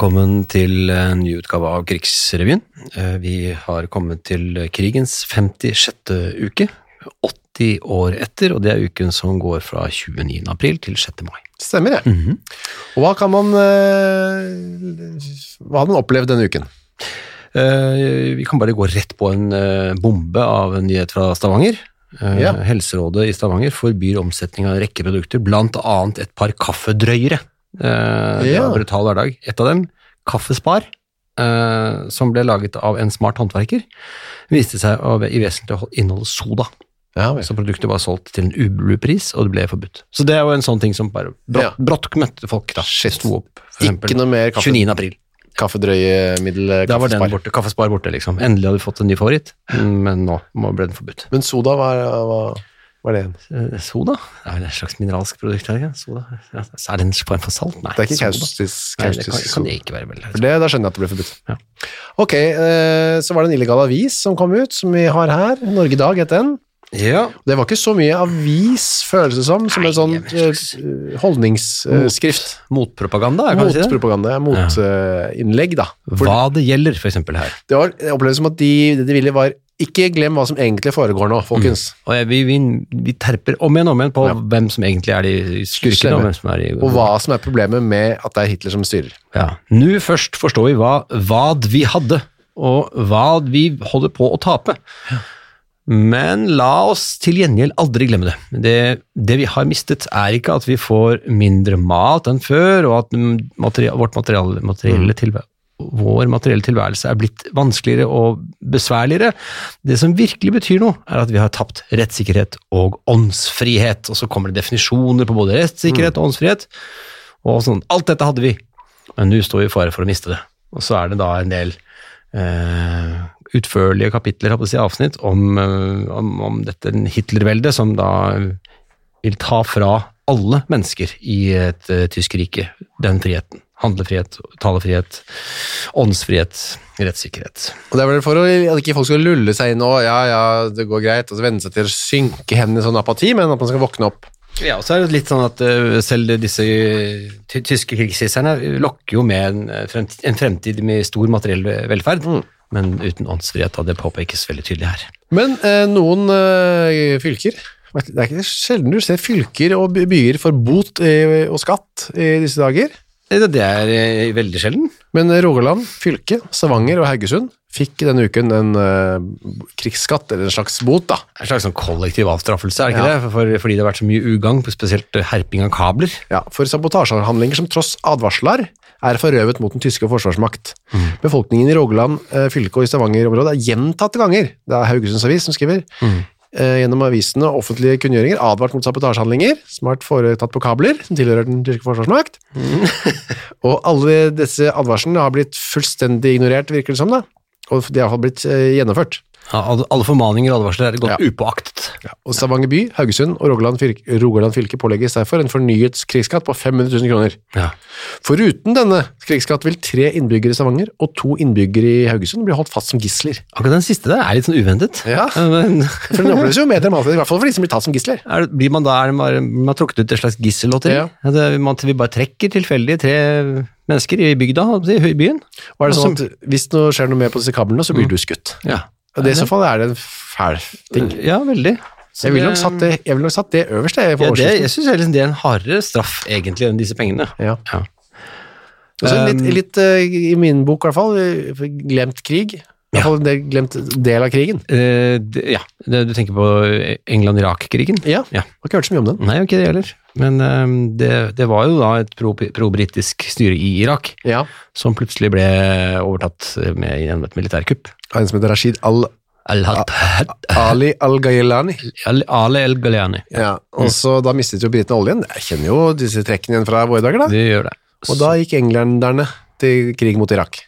Velkommen til en ny utgave av Krigsrevyen. Eh, Vi har kommet til krigens 56. uke, 80 år etter, og det er uken som går fra 29. april til 6. mai. Stemmer det. Og hva kan man eh, Hva har man opplevd denne uken? Eh, Vi kan bare gå rett på en eh, bombe av en nyhet fra Stavanger. Eh, Ja. Helserådet i Stavanger forbyr omsetning av en rekke produkter, annet et par kaffedrøyere. Det Ja. var brutal hverdag. Et av dem, Kaffespar, uh, som ble laget av en smart håndverker, viste seg å i vesentlig inneholde soda. Ja. Så produktet var solgt til en ublu-pris, og det ble forbudt. Så det er jo en sånn ting som bare brått, Ja. brått møtte folk da. Shit. Sto opp, for Ikke eksempel noe mer kaffe, 29. april. kaffedrøyemiddel? kaffespar. Da var den borte, kaffespar borte liksom. Endelig hadde vi fått en ny favoritt, men nå ble den forbudt. Men soda, hva, hva er det? igjen? Soda? Det er vel et slags mineralsk produkt, er det ikke? Soda? Ja, er det en form for salt? Nei, Det er ikke kaustisk soda. det kan, kan det ikke være, vel. Det, da skjønner jeg at det ble forbudt. Ja. Ok, eh, så var det en illegal avis som kom ut, som vi har her. Norge i dag het den. Ja, Det var ikke så mye avis, føles det som, som en sånn eh, holdningsskrift. motpropaganda, kan vi si det? Motpropaganda, motinnlegg, da. For Hva det gjelder, for eksempel her. det var, jeg opplevde som at de, det de ville var ikke glem hva som egentlig foregår nå, folkens. Og jeg, vi, vi, vi terper om igjen og om igjen på Ja. hvem som egentlig er de skurkene, og hvem som er de Og hva som er problemet med at det er Hitler som styrer. Ja. Nå først forstår vi hva, hva vi hadde, og hva vi holder på å tape. Men la oss til gjengjeld aldri glemme det. det. Det vi har mistet, er ikke at vi får mindre mat enn før, og at mm, vårt materiale, materielle tilværelse vår materielle tilværelse er blitt vanskeligere og besværligere. Det som virkelig betyr noe, er at vi har tapt rettssikkerhet og åndsfrihet. Og så kommer det definisjoner på både rettssikkerhet og åndsfrihet. Og sånn. Alt dette hadde vi, men nå står vi i fare for å miste det. Og så er det da en del eh, utførlige kapitler, jeg på å si, avsnitt om, eh, om, om dette Hitlerveldet, som da vil ta fra alle mennesker i et uh, tysk rike den friheten. Handlefrihet, talefrihet, åndsfrihet, rettssikkerhet. Og det er vel for å, at ikke folk skal lulle seg inn og ja, ja, det går greit, og så venne seg til å synke hen i sånn apati, men at man skal våkne opp. Ja, og så er det litt sånn at eh, selv disse ty tyske krigshisserne lokker jo med en, eh, fremtid, en fremtid med stor materiell velferd, men uten åndsfrihet, det påpekes veldig tydelig her. Men eh, noen eh, fylker, det er ikke sjelden du ser fylker og byer for bot eh, og skatt i disse dager, Det, det er eh, veldig sjelden. men Rogaland, fylke, Stavanger og Haugesund fikk denne uken en uh, krigsskatt, eller en slags bot da. En slags sånn kollektiv avstraffelse, er det ikke Ja. det? For, fordi det har vært så mye ugagn, spesielt eh, herping av kabler. Ja, for sabotasjehandlinger som tross advarsler er forøvet mot den tyske forsvarsmakt. Befolkningen i Rogaland, uh, fylke og i Stavanger-området er gjentatte ganger, det er Haugesunds Avis som skriver, eh, gjennom avisene og offentlige kunngjøringer advart mot sabotasjehandlinger som har vært foretatt på kabler, som tilhører den tyske forsvarsmakt. og alle disse advarslene har blitt fullstendig ignorert, virker det som da, og de har iallfall blitt eh, gjennomført. Ja, alle formaninger og advarsler er gått Ja. upåaktet. Og Stavanger by, Haugesund og Rogaland fylke, Rogaland fylke pålegges derfor en fornyet krigsskatt på 500 000 kroner. Ja. Foruten denne krigsskatt vil tre innbyggere i Stavanger og to innbyggere i Haugesund bli holdt fast som gisler. Akkurat den siste der er litt sånn uventet. Ja. Men For den oppleves jo mer dramatisk, i hvert fall for de som blir tatt som gisler. er, blir man da er bare, man trukket ut et slags gissellotteri? Ja. Ja. Det, man, vi bare trekker tilfeldig tre mennesker i bygda, i byen? Og er det sånn at hvis det skjer noe mer på disse kablene, så blir du skutt. Ja. Og det i så fall er det en fæl ting. Ja, veldig. Så Jeg ville nok satt det, jeg ville nok satt det øverst jeg, på ja, det. Jeg syns liksom det er en hardere straff egentlig enn disse pengene. Ja. Ja. Litt, Um, litt eh, i min bok i hvert fall, eh, glemt krig. I hvert en del, glemt del av krigen. Eh, det, ja, det, du tenker på England-Irak-krigen? Ja, Ja. har ikke hørt så mye om den. Nei, ikke det heller. Men eh, det, det var jo da et pro- pro-britisk styre i Irak Ja, som plutselig ble overtatt med gjennom et militærkupp. en som heter Rashid Al-Ali Al-Gailani. Ali al-Ghailani. Ja, og så da mistet jo britene oljen. Jeg kjenner jo disse trekkene igjen fra våre dager da. De gjør det. Og da gikk englenderne til krig mot Irak.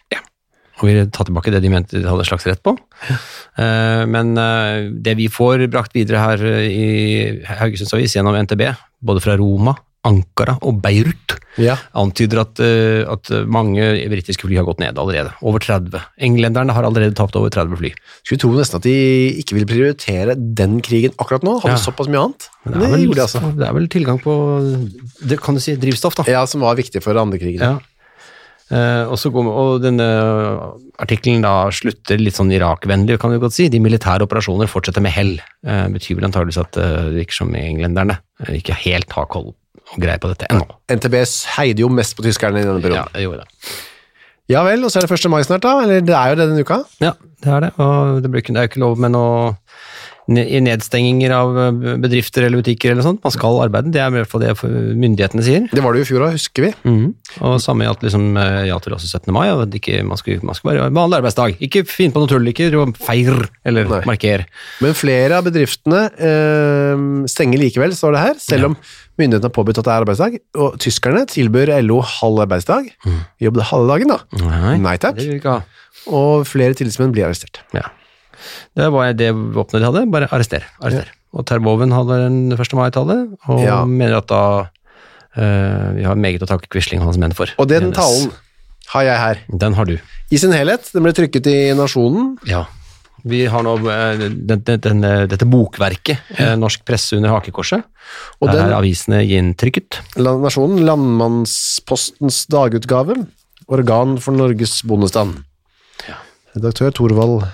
Og ville ta tilbake det de mente de hadde slags rett på. Eh, Men eh, det vi får brakt videre her eh, i Haugesunds Avis gjennom NTB, både fra Roma, Ankara og Beirut, Ja. antyder at, at mange britiske fly har gått ned allerede. Over 30. Englenderne har allerede tapt over 30 fly. Skulle tro nesten at de ikke ville prioritere den krigen akkurat nå. Hadde Ja. såpass mye annet. Det er, vel, det, altså. det er vel tilgang på det kan du si, drivstoff, da. Ja, som var viktig for andre krigen. Ja. Eh, og, så går, og denne artikkelen slutter litt sånn Irak-vennlig, kan vi godt si. De militære operasjoner fortsetter med hell. Uh, betyr vel antageligvis at eh, det virker som englenderne ikke helt har koll og greie på dette ennå. NTB heide jo mest på tyskerne i denne Ja, perioden. det gjorde det. Ja vel, og så er det 1. mai snart, da? Eller det er jo det denne uka? Ja, det er det. Og det, blir det er jo ikke lov med noe nedstenginger av eh, bedrifter eller butikker eller sånt. Man skal arbeide, det er i hvert fall det myndighetene sier. Det var det jo i fjor òg, husker vi. Mhm. Og samme gjaldt liksom, eh, gjaldt også 17. mai, ikke, man, skulle, man skulle bare behandle arbeidsdag. Ikke finn på noe tull, ikke feir eller Nei. marker. Men flere av bedriftene øh, stenger likevel, står det her, selv om myndighetene har påbudt at det er arbeidsdag. Og tyskerne tilbyr LO halv arbeidsdag. Jobb det halve dagen, da. Nei, Nei takk. Og flere tillitsmenn blir arrestert. Ja. Det var det våpenet de hadde, bare arrester. arrester. Og Terboven hadde den 1. mai-tallet, og Ja. mener at da uh, vi har meget å takke Quisling og hans menn for. Og den Hennes- talen har jeg her. Den har du. I sin helhet. Den ble trykket i Nasjonen. Ja. Vi har nå eh, den, den, den, dette bokverket, eh, Norsk presse under hakekorset. Og Der den- er avisene gjentrykket. Nasjonen, Landmannspostens dagutgave. Organ for Norges bondestand. Redaktør Torvald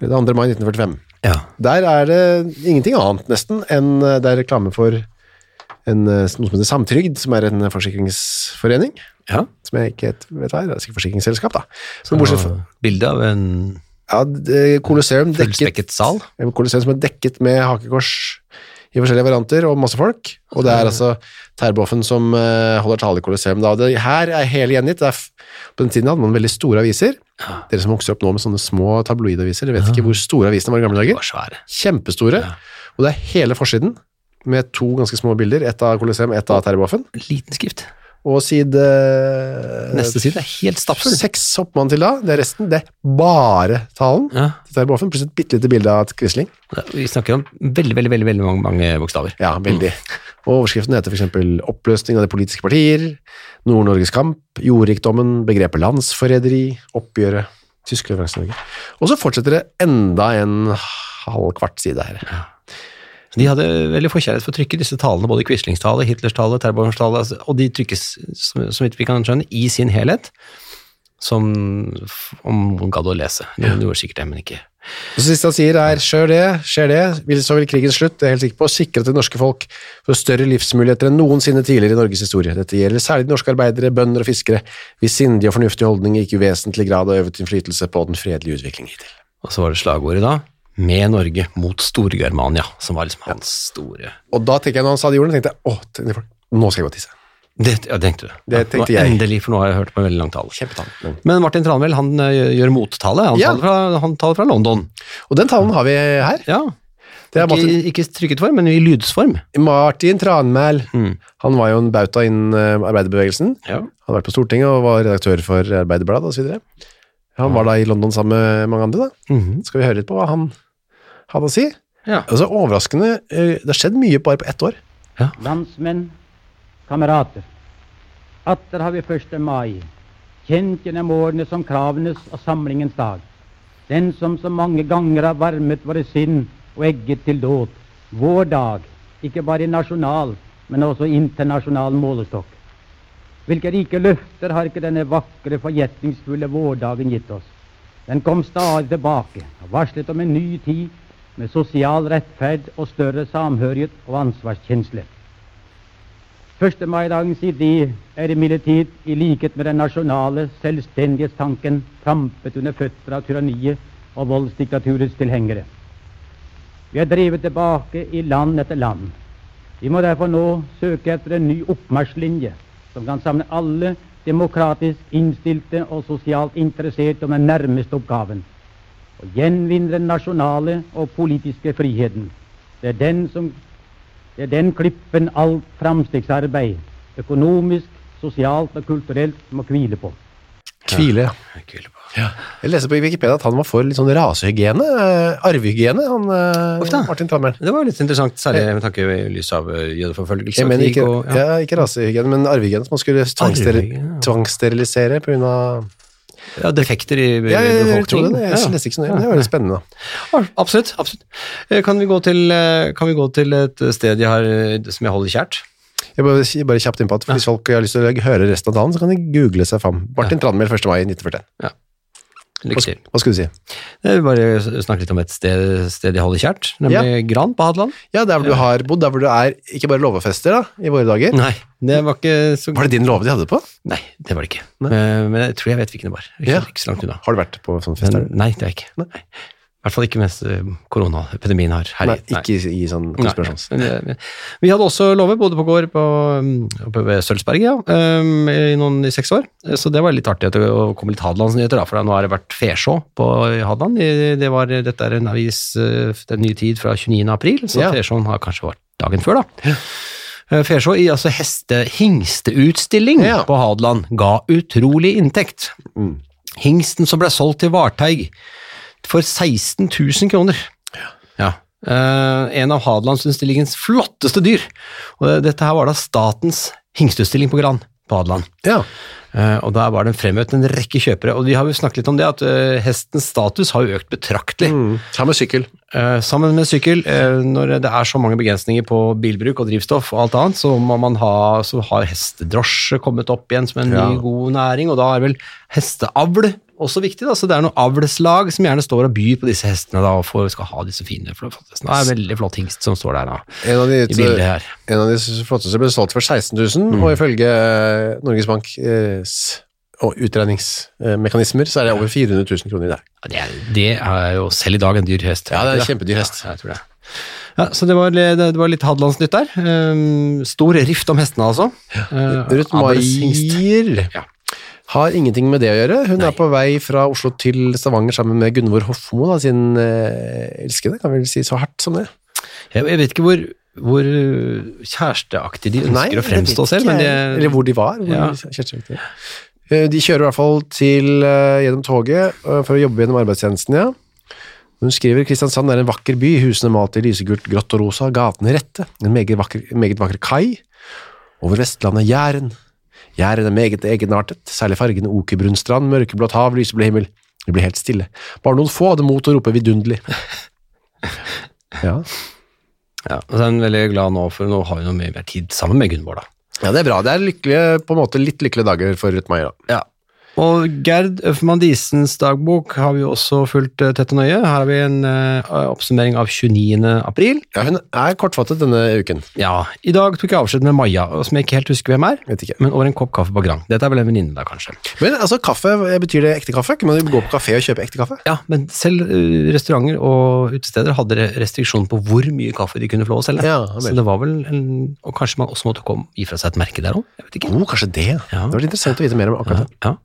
Ådal. Fredag 2. mai 1945. Ja. Der er det ingenting annet nesten enn eh, det er reklame for en, eh, noe som heter Samtrygd, som er en forsikringsforening, ja. som jeg ikke vet hva er, det er sikkert forsikringsselskap da. Så, bortsett fra, Bilde av en ja, det- Colosseum dekket, sal. Colosseum som er dekket med hakekors i forskjellige varianter, og masse folk, og det er altså Terboven som eh, holder tale i Colosseum da. Det her er hele gjengitt, på den tiden hadde man veldig store aviser, dere som vokser opp nå med sånne små tabloidaviser, dere vet ikke hvor store avisene var i gamle dager. Kjempestore. Og det er hele forsiden med to ganske små bilder, ett av Colosseum, ett av Terboven. Liten skrift. Og side Neste side er helt stappfull. Seks hopper man til da. Det er resten. Det er bare talen Ja. Dette er Boffen, pluss et bitte lite bilde av Quisling. Vi snakker om veldig, veldig, veldig, veldig mange, mange bokstaver. Ja, veldig. Og overskriften heter for eksempel oppløsning av de politiske partier, Nord-Norges kamp, jordrikdommen, begrepet landsforræderi, oppgjøret, tysk leveranse til Norge. Og så fortsetter det enda en halv kvart side her. De hadde veldig forkjærlighet for å trykke disse talene, både Quislings tale, Hitlers tale, Terborns tale, altså, og de trykkes, som så vidt vi kan skjønne, i sin helhet, som om hun gadd å lese. Noen gjorde sikkert det, men ikke. det siste han sier er, skjer det, skjer det, så vil krigen slutt, det er helt sikker på, sikre at det norske folk får større livsmuligheter enn noensinne tidligere i Norges historie. Dette gjelder særlig de norske arbeidere, bønder og fiskere, hvis sindige og fornuftige holdninger ikke i vesentlig grad har øvet innflytelse på den fredelige utviklingen hittil. Og så var det slagordet da, med Norge mot Stor-Germania, som var liksom hans store Og da tenker jeg når han sa de ordene, tenkte jeg, åh, nå skal jeg gå og tisse. Det ja, tenkte du. Det tenkte jeg. Endelig, for nå har jeg hørt på en veldig lang tale. Kjempetall. Men- Martin Tranmæl, han eh, gjør mottale. Han, Ja. taler fra, han taler fra London. Og den talen har vi her. Ja. Det er Ikke, Martin, ikke trykket form, men i lydsform. Martin Tranmæl. Mm. Han var jo en bauta innen eh, arbeiderbevegelsen. Ja. Han har vært på Stortinget og var redaktør for Arbeiderbladet videre. Han var da i London sammen med mange andre. da. Mhm. Skal vi høre litt på hva han hadde å si? ja. Altså Overraskende. eh, Det har skjedd mye bare på ett år. Landsmenn, kamerater. Atter har vi 1. mai, kjent gjennom årene som kravenes og samlingens dag. Den som så mange ganger har varmet våre sinn og egget til dåd. Vår dag, ikke bare i nasjonal, men også internasjonal målestokk. Hvilke rike løfter har ikke denne vakre, forgjetningsfulle vårdagen gitt oss? Den kom stadig tilbake og varslet om en ny tid med sosial rettferd og større samhørighet og ansvarskjensle. 1. mai-dagens idé er imidlertid, i likhet med den nasjonale selvstendighetstanken, trampet under føtter av tyranniet og voldsdiktaturets tilhengere. Vi er drevet tilbake i land etter land. Vi må derfor nå søke etter en ny oppmarsjlinje som kan samle alle demokratisk innstilte og sosialt interesserte om den nærmeste oppgaven. Å gjenvinne den nasjonale og politiske friheten. Det er den som det er den klippen alt framstegsarbeid, økonomisk, sosialt og kulturelt, må hvile på. Kvile, ja. Jeg hviler på. Jeg leste på Wikipedia at han var for litt sånn rasehygiene, eh, arvehygiene, han Ofte. Martin Tranmæl. Det var litt interessant, særlig med tanke i lys av eh, jødeforfølgelse Jeg mener ikke, og, ja. ikke rasehygiene, men arvehygiene som man skulle tvangssterilisere på grunn av ja, defekter i Ja, jeg, jeg, befolkningen. det. Jeg leste ikke så nøye, men det var litt spennende. Da. Absolutt. absolutt. Eh, Kan vi, gå til, eh, kan vi gå til et sted jeg har, eh, som jeg holder kjært? Jeg bare, jeg bare kjapt innpå at Hvis folk har lyst til å høre resten av dagen, så kan de google seg fram. Martin Tranmæl 1. mai 1941. Hva, Lykke til. hva skulle du si? Jeg vil bare snakke litt om et sted, sted jeg holder kjært, nemlig Gran på Hadeland. Ja, der hvor du har bodd, der hvor du er ikke bare låvefester da, i våre dager. Nei, det var ikke så Var det din låve de hadde på? Nei, det var det ikke. Nei. Men jeg tror jeg vet hvilken det var. Ikke, Ja. ikke så langt unna. Har du vært på sånn fest Men, nei, det har jeg ikke. Nei. I hvert fall ikke mens eh, koronaepidemien har Nei, ikke i, i sånn eh, Vi hadde også love, bodde på gård på, um, oppe ved Sølvsberget ja, um, i noen i seks år. Så det var litt artig å komme litt Hadelandsnyheter, for nå har det vært Fesjå på Hadeland. Det var, dette er en avis, eh, Den nye tid fra 29. april, så Ja. Fesjåen har kanskje vært dagen før, da. Eh, Fesjå i altså heste, hingsteutstilling Ja. på Hadeland ga utrolig inntekt. Mm. Hingsten som ble solgt til Varteig for 16 000 kroner. Ja. Uh, en av Hadelandsutstillingens flotteste dyr. Og dette her var da statens hingstutstilling på Gran på Hadeland. Ja. Uh, og der var det fremøvd en rekke kjøpere, og vi har jo snakket litt om det, at uh, hestens status har jo økt betraktelig. Mm. Sammen med sykkel. Sammen med sykkel, når det er så mange begrensninger på bilbruk og drivstoff og alt annet, så, må man ha, så har hestedrosje kommet opp igjen som en Ja. ny, god næring, og da er vel hesteavl også viktig. Da. Så det er noen avlslag som gjerne står og byr på disse hestene da, og får, skal ha disse fine flotte hestene. Det er en veldig flott hingst som står der da, En av de, i bildet her. en av de flotteste ble solgt for 16 000, Mm. og ifølge eh, Norges Bank eh, og utregningsmekanismer så er det over 400 000 kroner i dag. Ja, det, er, det er jo selv i dag en dyr hest. Ja, det er en kjempedyr hest. Ja, jeg tror det. Ja, så det var, det, var litt Hadelandsnytt der. Um, stor rift om hestene, altså. Uh, Ruth. Maier Ja. Har ingenting med det å gjøre. Hun er på vei fra Oslo til Stavanger sammen med Gunvor Hofmo, da, sin eh, elskede, kan vi vel si så hardt som det. Jeg, jeg vet ikke hvor, hvor kjæresteaktig de ønsker å fremstå selv, jeg. Eller hvor de var. Hvor Ja. Det. Eh, De kjører i hvert fall til, uh, gjennom toget uh, for å jobbe gjennom arbeidstjenesten, ja. Hun skriver Kristiansand er en vakker by, husene malt i lysegult, grått og rosa, gatene rette, en meget vakker, meget vakker kai. Over Vestlandet Jæren. Jæren er meget egenartet, særlig fargene okerbrun strand, mørkeblått hav, lyseblå himmel. Det blir helt stille. Bare noen få hadde mot å rope vidunderlig. Ja. ja, og så er han veldig glad nå, for nå har vi noe mye mer tid sammen med Gunvor, da. ja, det er bra. Det er lykkelige, på en måte litt lykkelige dager for Ruth Maier. da. Ja. Og Gerd Øfman Disens dagbok har vi også fulgt eh, tett og nøye. Her har vi en uh, oppsummering av 29. april. Ja, hun er kortfattet denne uken. Ja, i dag tok jeg avskjed med Maja, som jeg ikke helt husker hvem er, Vet ikke. men over en kopp kaffe på Grand. Dette er vel en venninne da, kanskje. Men altså, kaffe, betyr det ekte kaffe? Kan man jo gå på kafé og kjøpe ekte kaffe? Ja, men selv eh, restauranter og utesteder hadde restriksjon på hvor mye kaffe de kunne få lov å selge. Ja. Så det var vel en, Og kanskje man også måtte komme, gi fra seg et merke der òg? Jeg vet ikke. Oh, kanskje det. Ja. Det var interessant å vite mer om akkurat det. ja.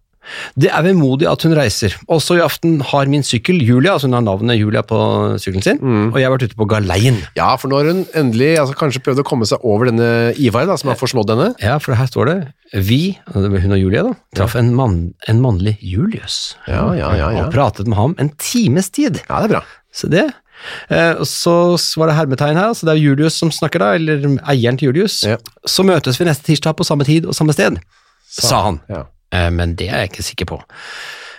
Det er vemodig at hun reiser. Også i aften har min sykkel Julia, altså hun har navnet Julia på sykkelen sin, Mm. og jeg har vært ute på galeien. Ja, for nå har hun endelig altså, kanskje prøvd å komme seg over denne Ivar, da, som har forsmådd henne. Ja, for her står det Vi, hun og Julia, da, traff en, mann, en mannlig Julius. Ja, ja, ja, ja. Og pratet med ham en times tid. Ja, det er bra. Så det. Eh, og så var det hermetegn her, så det er Julius som snakker da, eller eieren til Julius. Ja. Så møtes vi neste tirsdag på samme tid og samme sted, sa han. Ja. Eh, men det er jeg ikke sikker på.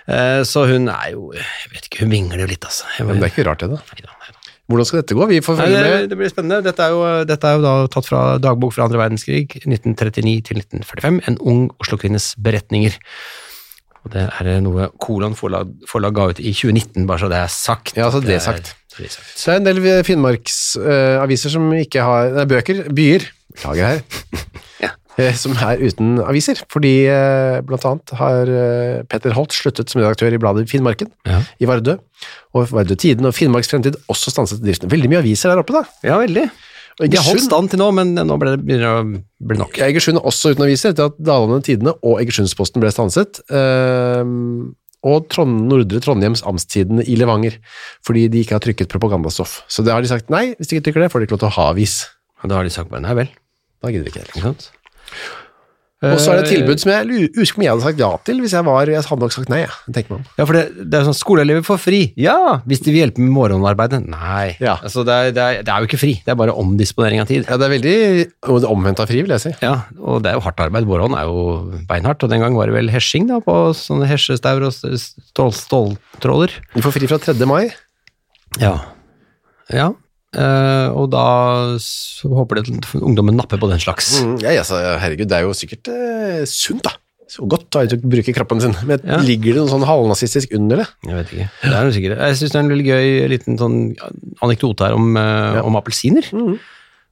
Eh, så hun er jo, jeg vet ikke, hun vingler jo litt, altså. Jeg, Men det er ikke rart, det. da. Hvordan skal dette gå? Vi får følge det, med. det blir spennende. Dette er, jo, dette er jo da tatt fra dagbok fra andre verdenskrig, 1939 til 1945, en ung Oslo-kvinnes beretninger. Og det er noe Kolon forlag, forlag ga ut i 2019, bare så det er sagt. Ja, så det er sagt. så det er sagt. Så det er en del Finnmarksaviser som ikke har Nei, bøker. Byer. Beklager her. Ja. Eh, Som er uten aviser. Fordi eh, blant annet har eh, Petter Holt sluttet som redaktør i bladet Finnmarken Ja. i Vardø. Og Vardø Tiden og Finnmarks Fremtid også stanset driften. Veldig mye aviser der oppe, da. Ja, veldig. Og De har holdt stand til nå, men nå ble det, begynner å bli nok. Egersund er også uten aviser etter at Dalane Tidene og Egersundsposten ble stanset. Ehm, og Trond, Nordre Trondheims Amtstidene i Levanger, fordi de ikke har trykket propagandastoff. Så det har de sagt nei, hvis de ikke trykker det, får de ikke lov til å ha avis. Og da har de sagt bare nei vel. Da gidder vi ikke heller. Og så er det et Eh, tilbud som jeg husker om jeg hadde sagt ja til hvis jeg var Jeg hadde nok sagt nei. Tenker man. Ja, for det, det er sånn skoleelever får fri. Ja, hvis de vil hjelpe med morgenarbeidet. Nei. Ja. Altså, det, er, det, er, det er jo ikke fri, det er bare omdisponering av tid. Ja, det er veldig og det omvendt av fri, vil jeg si. Ja, og det er jo hardt arbeid. Vårhånd er jo beinhardt, og den gang var det vel hesjing da, på sånne hesjestaur og stål, ståltråder. Du får fri fra 3. mai. Ja. Ja. Eh, og da håper de at ungdommen napper på den slags. Mm, ja, altså, herregud, det er jo sikkert uh, sunt, da. Så godt da, å bruke kroppen sin. Men Ja. ligger det noe sånn halvnazistisk under det? Jeg vet ikke. Det er noe sikkert. Jeg syns det er en veldig gøy liten sånn anekdote her om, eh, om appelsiner. Mhm.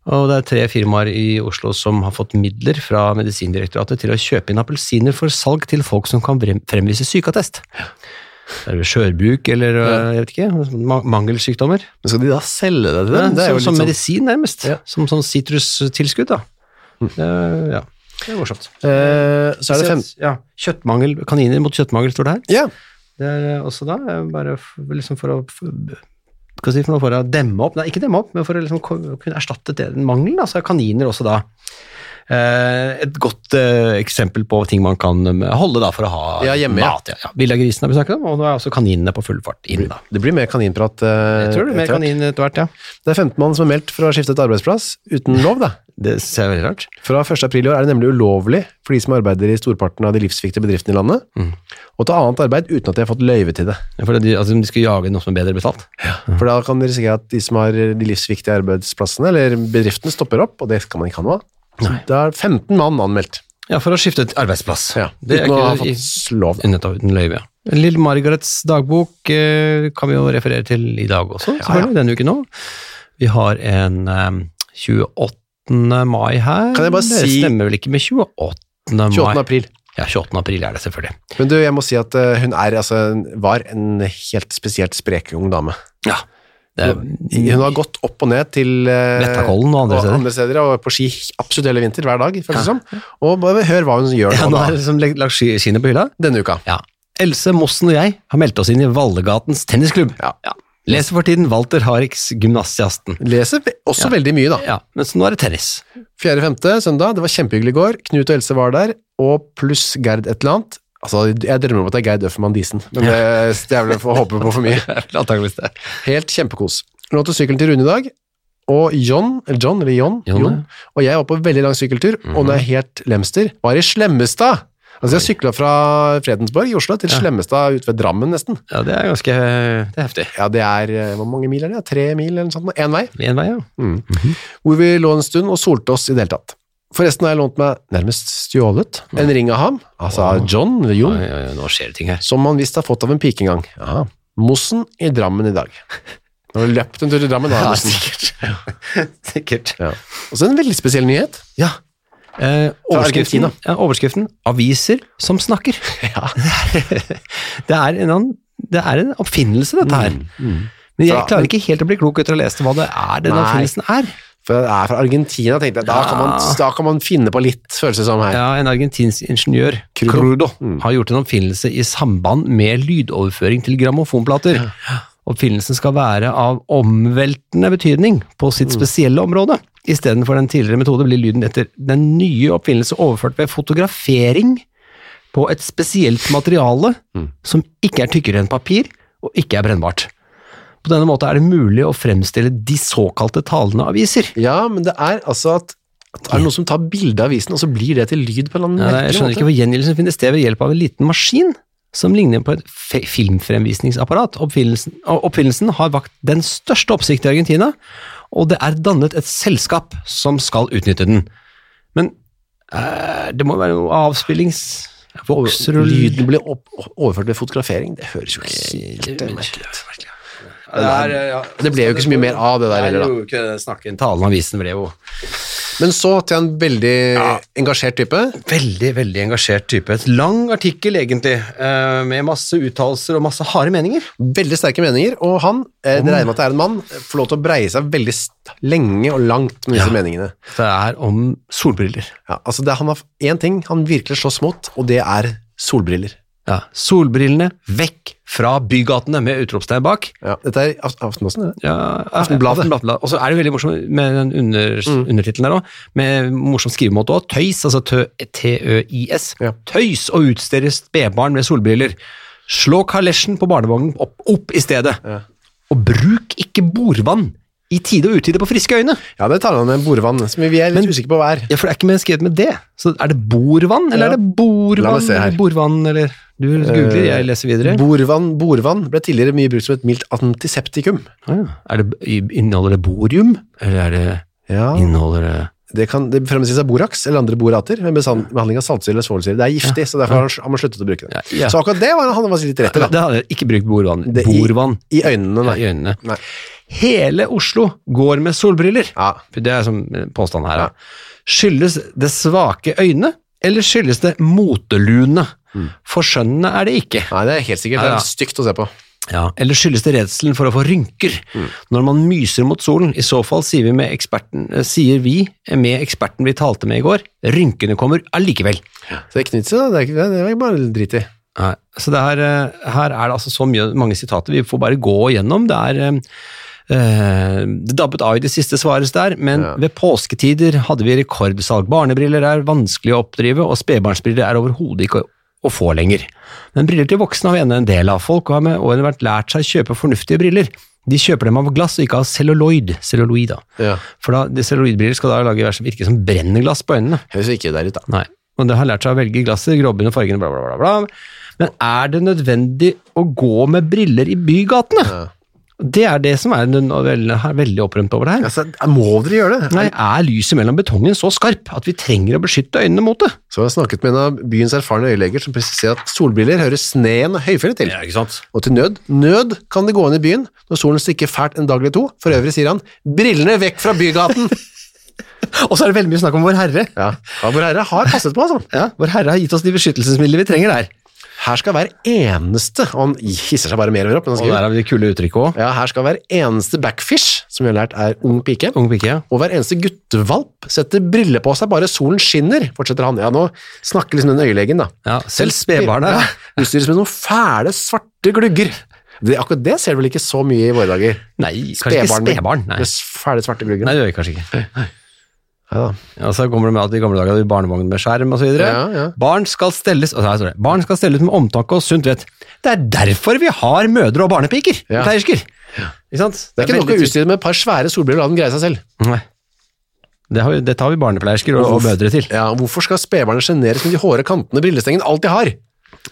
Og det er tre firmaer i Oslo som har fått midler fra Medisindirektoratet til å kjøpe inn appelsiner for salg til folk som kan fremvise sykeattest. Det er det skjørbruk eller eh, jeg vet ikke, mangelsykdommer. Men skal de da selge det til dem? Det er jo som, som sånn medisin, nærmest. Ja. Som sånn sitrustilskudd, da. Det, ja, det er morsomt. Uh, Så er det fem... Ja, kjøttmangel, kaniner mot kjøttmangel står det her. Ja, Det er også da eh, bare liksom for å hva si for noe, for å demme opp, nei ikke demme opp, men for å liksom kunne erstatte den mangelen, Altså så er kaniner også da eh, et godt eh, eksempel på ting man kan eh, holde da for å ha Ja, hjemme, mat. Ja, ja. Villagrisen har vi snakket om, og nå er også kaninene på full fart inn da. det blir mer kaninprat eh, Jeg tror det er mer kanin etter hvert, ja. Det er 15 mann som er meldt for å ha skiftet arbeidsplass uten lov, da. Det ser veldig rart. Fra 1. april i år er det nemlig ulovlig for de som arbeider i storparten av de livsviktige bedriftene i landet, Mm. å ta annet arbeid uten at de har fått løyve til det. Ja, For de, altså, de skal jage noe som er bedre betalt. For da kan de risikere at de som har de livsviktige arbeidsplassene, eller bedriftene, stopper opp, og det skal man ikke ha noe av. Det er 15 mann anmeldt. Ja, for å skifte et arbeidsplass. Ja, det er uten å ha ikke fått lov. Nettopp, uten løyve, ja. Lill Margarets dagbok eh, kan vi jo referere til i dag også, selvfølgelig, denne uken òg. Vi har en eh, 28. mai her. Kan jeg bare det si- stemmer vel ikke med 28. mai? 28. april. Ja, 28. april er det selvfølgelig. Men du, jeg må si at eh, hun er, altså, var en helt spesielt sprek ung dame. Ja. Er, Hun har gått opp og ned til eh, Vettakollen og andre steder. andre steder, og på ski absolutt hele vinter, hver dag, føles det som. Og bare hør hva hun gjør ja, nå, er liksom lagt skiene på hylla. denne uka. Ja. Else Mossen og jeg har meldt oss inn i Vallegatens tennisklubb. Ja. Leser for tiden Walter Harriks Gymnasiasten. Leser også også veldig mye, da. Ja, men så nå er det tennis. 4.5. søndag, det var kjempehyggelig i går. Knut og Else var der, og pluss Gerd et eller annet. Altså, jeg drømmer om at det er Geir Døffermann Diesen, men det, det er vel å håpe på for mye. Antakeligvis det. Helt kjempekos. Lånte sykkelen til Rune i dag, og John, eller John, eller John, John, og jeg var på veldig lang sykkeltur, og når jeg er helt lemster, var i Slemmestad. Altså, jeg sykla fra Fredensborg i Oslo til Slemmestad ut ved Drammen, nesten. Ja, det er ganske det er heftig. Ja, det er eh, Hvor mange mil er det? Tre mil, eller noe sånt? Én vei. En vei, ja. Hvor vi lå en stund og solte oss i det hele tatt. Forresten har jeg lånt meg nærmest stjålet en ring av ham, altså av John, eller Jon, Oi, oi, oi, nå skjer det ting her. som han visst har fått av en pike en gang. Ja. Mossen i Drammen i dag. Nå har du løpt en tur til Drammen, da. Mossen. sikkert. sikkert. Ja. Og så en veldig spesiell nyhet. Ja. Eh, overskriften, Argentina. ja, overskriften 'Aviser som snakker'. Ja. det, er en, annen- det er en oppfinnelse, dette her. Men jeg klarer ikke helt å bli klok etter å ha lest hva det er den Nei. oppfinnelsen er. For jeg er fra Argentina, tenkte jeg. Da, kan man, da kan man finne på litt, føles det som her. Ja, En argentinsk ingeniør, Crudo. Crudo, har gjort en oppfinnelse i samband med lydoverføring til grammofonplater. Oppfinnelsen skal være av omveltende betydning på sitt spesielle område. Istedenfor den tidligere metode blir lyden etter den nye oppfinnelse overført ved fotografering på et spesielt materiale som ikke er tykkere enn papir og ikke er brennbart. På denne måten er det mulig å fremstille de såkalte talende aviser. Ja, men det er altså at, det er noen som tar bilde av avisen, og så blir det til lyd på en eller annen Ja, jeg skjønner måte? ikke hvor gjengjeldelsen finner sted ved hjelp av en liten maskin som ligner på et filmfremvisningsapparat. Oppfinnelsen, oppfinnelsen har vakt den største oppsikt i Argentina, og det er dannet et selskap som skal utnytte den. Men eh, det må være noe avspillings... og Lyden blir opp, overført ved fotografering. Det høres jo helt merkelig ut. Det ble jo ikke så mye mer av det der heller, da. ikke Talen avisen ble jo Men så til en veldig engasjert type. veldig, veldig engasjert type. Et lang artikkel, egentlig, eh, med masse uttalelser og masse harde meninger. Veldig sterke meninger, og han, eh, det regner med at det er en mann, får lov til å breie seg veldig lenge og langt med disse Ja. meningene. Det er om solbriller. Ja, altså det, han har én ting han virkelig slåss mot, og det er solbriller. Ja, solbrillene vekk fra bygatene med utropstegn bak. Ja, dette er Aftenposten, det. Ja, Aftenbladet. Aftenbladet. Og så er det veldig morsomt med den under, Mm. undertittelen der òg, med morsom skrivemåte òg. Tøys, altså T-ø-i-s. Ja. Tøys og utsteder spedbarn med solbriller. Slå kalesjen på barnevognen opp, opp i stedet. Ja. Og bruk ikke bordvann i tide og utide på friske øyne. Ja, det tar han med bordvann, som vi er litt usikre på hva er. Ja, for det er ikke med skrevet med det. Så er det borvann, eller Ja. er det borvann? Eller borvann, eller Du googler, jeg leser videre. Borvann, borvann ble tidligere mye brukt som et mildt antiseptikum. Ah, ja. er det, inneholder det borium, eller er det, Ja, inneholder det det kan det fremstilles av borax eller andre borater ved behandling av saltsyre eller svovelsyre. Det er giftig, så derfor har man sluttet å bruke det. Ja, ja. Så akkurat det var han var litt rett i. Det hadde jeg ikke brukt borvann. borvann. i- I øynene, ja, nei. i øynene. nei. Hele Oslo går med solbriller. Ja. Det er som påstand her. Ja. Skyldes det svake øyne, eller skyldes det motelune? For skjønnene er det ikke. nei, det er helt sikkert. Det Ja, ja. er stygt å se på. Ja, eller skyldes det redselen for å få rynker når man myser mot solen? I så fall sier vi, med eksperten, eh, sier vi med eksperten vi talte med i går, rynkene kommer allikevel. Så det er ikke nytt, så det er, ikke, det er bare drit i. Nei, så det er, eh, her er det altså så mye, mange sitater, vi får bare gå igjennom. Det er eh, det dabbet av i det siste svaret der, men Ja. ved påsketider hadde vi rekordsalg. Barnebriller er vanskelig å oppdrive, og spedbarnsbriller er overhodet ikke å, få lenger. Men briller til voksne har vi ennå en del av. Folk har med årene vært lært seg å kjøpe fornuftige briller. De kjøper dem av glass og ikke av celluloid. celluloid da. Ja. For da, de celluloidbriller skal da lage virke som brennerglass på øynene. Høres ikke der ut, da. Nei, og det har lært seg å velge glasset, gråbunn og fargene, bla, bla, bla, bla. Men er det nødvendig å gå med briller i bygatene? Ja. Det er det som er veldig, er veldig opprømt over det her. Altså, må dere gjøre det? Nei, er lyset mellom betongen så skarp at vi trenger å beskytte øynene mot det? Så jeg har snakket med en av byens erfarne øyeleger som presiserer at solbriller hører sneen og høyfjellet til. ikke sant? Og til nød, nød kan det gå inn i byen når solen stikker fælt en dag eller to. For øvrig sier han, brillene vekk fra bygaten! Og så er det veldig mye snakk om Vår Herre. ja, ja Vår Herre har passet på, altså. Ja, Vår Herre har gitt oss de beskyttelsesmidlene vi trenger der. Her skal hver eneste, og han hisser seg bare mer og mer opp, Og der har vi de kule uttrykket òg. ja, her skal hver eneste backfish, som vi har lært er ung pike, Ung pike, ja. og hver eneste guttevalp setter briller på seg bare solen skinner, fortsetter han. Ja, nå snakker liksom den øyelegen da. ja. Selv spedbarna. Ja, utstyres med noen fæle svarte glugger. Det, akkurat det ser du vel ikke så mye i våre dager? Nei, kanskje ikke Spedbarn med- Nei. Fæle svarte glugger. Nei, det gjør vi kanskje ikke. Ja. Ja, så kommer det med at i gamle dager hadde vi barnevogn med skjerm videre. Ja, ja. Barn skal stelles og her står det, barn skal stelles med omtanke og sunt vett. Det er derfor vi har mødre og barnepiker. Ja. Ikke sant? Det er ikke nok veldig å utstyre med et par svære solbriller og la den greie seg selv. Nei. Det har vi, dette har vi barnepleiersker og, og mødre til. Ja, Hvorfor skal spedbarnet sjeneres med de hårde kantene brillestengen alltid har?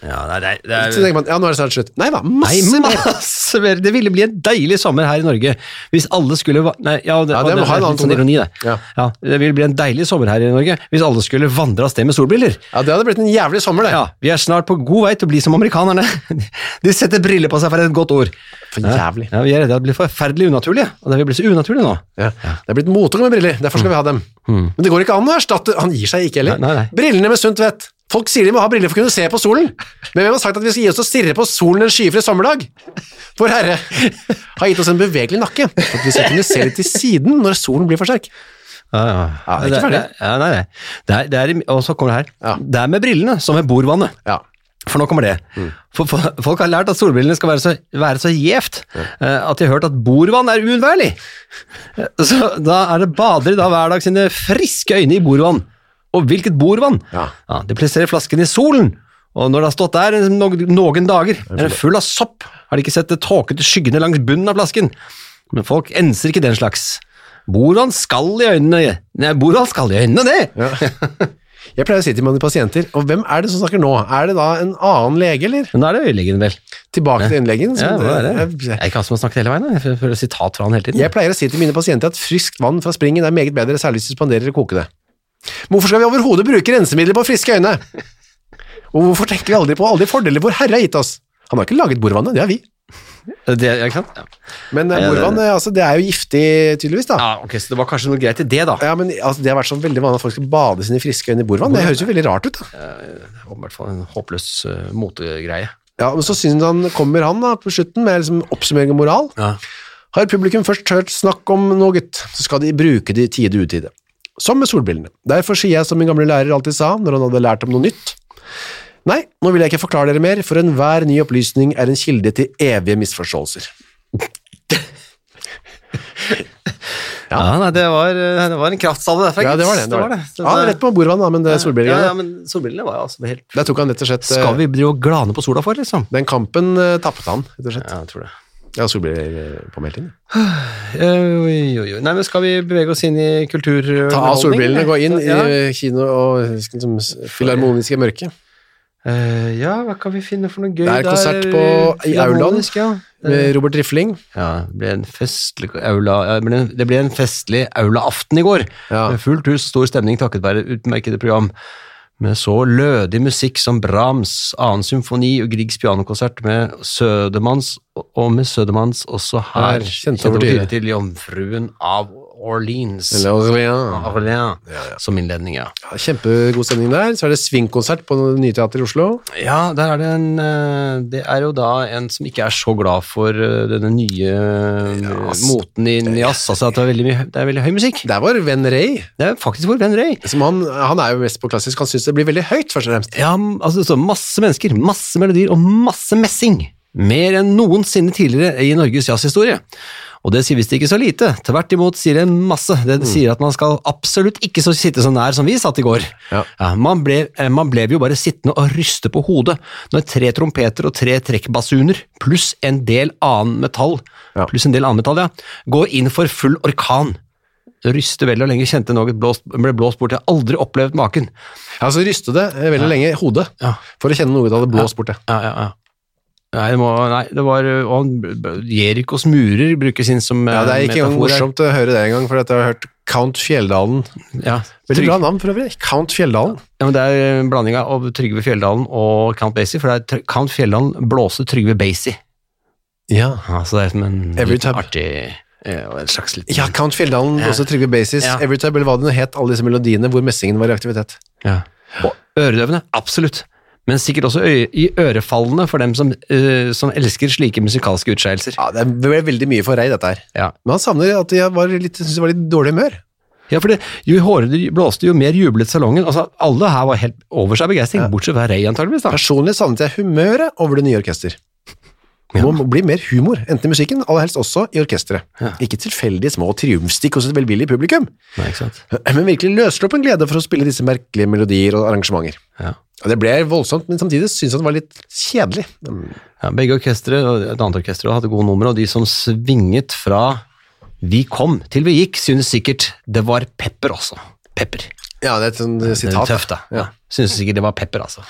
Ja, det er, det Så tenker man, ja, nå er det snart slutt. Nei da, Nei, masse mer! masse mer. Det ville bli en deilig sommer her i Norge hvis alle skulle Nei, ja, det, Ja, det det er litt sånn ironi, det. Ja. Ja, det ville bli en deilig sommer her i Norge hvis alle skulle vandre av sted med solbriller. Ja, Det hadde blitt en jævlig sommer, det. Ja, vi er snart på god vei til å bli som amerikanerne. De setter briller på seg for et godt ord. For jævlig. Ja, Vi er redde det blir forferdelig unaturlige, og det vil bli så unaturlig nå. Ja. Det er blitt moteord med briller, derfor skal vi ha dem. Men det går ikke an å erstatte Han gir seg ikke heller. Nei, nei, nei. Brillene med sunt vett. Folk sier de må ha briller for å kunne se på solen, men hvem har sagt at vi skal gi oss til å stirre på solen en skyfri sommerdag? Vår Herre har gitt oss en bevegelig nakke, for at vi skal kunne se litt til siden når solen blir for sterk. Ja, ja. Ja, det er ikke ferdig. Ja, nei, nei. Det er, det er, og så kommer det her. Ja. Det er med brillene som med bordvannet. Ja. For nå kommer det. Mm. For, for, folk har lært at solbrillene skal være så, være så gjevt mm. at de har hørt at bordvann er uunnværlig. Eh, Så da er det badere da hver dag sine friske øyne i bordvann. Og hvilket bordvann? Ja. de plasserer flasken i solen. Og når det har stått der noen, noen dager, er den full av sopp. Har de ikke sett det tåkete skyggene langs bunnen av flasken? Men folk enser ikke den slags. Bordvann skal i øynene. Nei, bordvann skal i øynene, det! Jeg pleier å si til mine pasienter, og hvem er det som snakker nå? Er det da en annen lege, eller? Men nå er det øyelegen, vel. Tilbake til innleggen. Ja, det er det? jeg, er ikke han som har snakket hele veien, jeg føler sitat fra han hele tiden. jeg pleier å si til mine pasienter at friskt vann fra springen er meget bedre, særlig hvis du spanderer å koke det. Hvorfor skal vi overhodet bruke rensemidler på friske øyne? Og hvorfor tenker vi aldri på alle de fordeler vår Herre har gitt oss? Han har ikke laget bordvannet, det har vi. Det, ikke sant? Ja. Men eh, bordvann, eh, altså, det er jo giftig, tydeligvis, da. ja, ok, så det var kanskje noe greit i det, da. Ja, men altså, Det har vært sånn veldig vanlig at folk skal bade sine friske øyne i bordvann. Det høres jo veldig rart ut. da. Ja, I hvert fall en håpløs uh, motegreie. Ja, Men så synes han, kommer han da på slutten med liksom oppsummering og moral. Ja. Har publikum først hørt snakk om noe, gutt, så skal de bruke det i tide og utide. Som med solbrillene. Derfor sier jeg som min gamle lærer alltid sa, når han hadde lært om noe nytt. Nei, nå vil jeg ikke forklare dere mer, for enhver ny opplysning er en kilde til evige misforståelser. Ja, nei, det var, det var en kraftsalve derfra. Ja, det var det. det, var det. Ja, rett på bordvann, da, men det solbrillene. Ja, ja, men solbrillene var jo altså helt Der tok han rett og slett eh, Skal vi drive og glane på sola for, liksom? Den kampen uh, tappet han, rett og slett. Ja, jeg tror det. Ja, solbriller eh. Eh. Nei, men skal vi bevege oss inn i kultur... Ta av solbrillene, gå inn ja. i kino og liksom, filharmoniske mørke. Uh, ja, hva kan vi finne for noe gøy der? Det er konsert på- i Aulaen. Ja. Med Robert Rifling. ja, det ble en festlig aula Det ble en festlig aulaaften i går. Ja. Fullt hus, stor stemning takket være utmerkede program. Med så lødig musikk som Brahms, annen symfoni og Griegs pianokonsert med Sødemanns, og med Sødemanns også her. Her, kjente over til Jomfruen av Orleans. Eller, Orléans. ja. som innledning, ja. Ja, kjempegod stemning der. Så er det swingkonsert på det nye teatret i Oslo. Ja, der er det en eh, Det er jo da en som ikke er så glad for eh, denne nye eh, moten i jazz. Altså at det er veldig, mye, det er veldig høy musikk. Det er vår venn Ray. Det er faktisk vår venn Ray. Som han, han er jo mest på klassisk. Han syns det blir veldig høyt, først og fremst. Ja, altså det står masse mennesker, masse melodier og masse messing. Mer enn noensinne tidligere i Norges jazzhistorie. Og det sier visst ikke så lite. Tvert imot sier det masse. Det sier at man skal absolutt ikke så sitte så nær som vi satt i går. Ja. man, ble, eh, man ble jo bare sittende og ryste på hodet når tre trompeter og tre trekkbasuner pluss en del annen metall, Ja. pluss en del annen metall, ja, går inn for full orkan. Ryste vel og lenge, kjente noe blåst, ble blåst bort. Jeg har aldri opplevd maken. Ja, så ryste det veldig veldig lenge i hodet Ja. for å kjenne noe det hadde blåst borte. Ja, ja, ja. Nei, det, må, nei, det var han- Jerikos murer brukes inn som metafor. Ja, Det er eh, ikke metafor morsomt å høre det engang, for at jeg har hørt Count Fjelldalen. Ja, Veldig bra navn for øvrig. Count Fjelldalen. Ja, men det er en blanding av Trygve Fjelldalen og Count Basie, for det er Count Fjelldalen blåser Trygve Basie. Ja. Ja, så det er som en litt artig og en slags litt... ja, Count Fjelldalen, Ja. også Trygve Basies, Ja. Everytime, eller hva det het, alle disse melodiene hvor messingen var i aktivitet. Ja. Og øredøvende, absolutt. Men sikkert også i ørefallene for dem som, uh, som elsker slike musikalske utskeielser. Ja, Det ble veldig mye for Rei, dette her. Ja. Men han savner at jeg var litt, synes jeg var litt dårlig humør. Ja, for det, jo hårdere det blåste, jo mer jublet salongen. Altså, alle her var helt over seg begeistring, bortsett fra Rei, antageligvis da. Personlig savnet jeg humøret over det nye orkester. Det Ja. må bli mer humor, enten i musikken, aller helst også i orkesteret. Ja. Ikke tilfeldige små triumfstikk hos et velvillig publikum, Nei, ikke sant? men virkelig løssluppen glede for å spille disse merkelige melodier og arrangementer. Ja. Det ble voldsomt, men samtidig synes jeg det var litt kjedelig. Ja, begge orkestre og et annet orkester hadde gode numre, og de som svinget fra vi kom til vi gikk, synes sikkert det var pepper også. Pepper. Ja, det er et sånt sitat. tøft, da. Ja. Synes sikkert det var pepper, altså.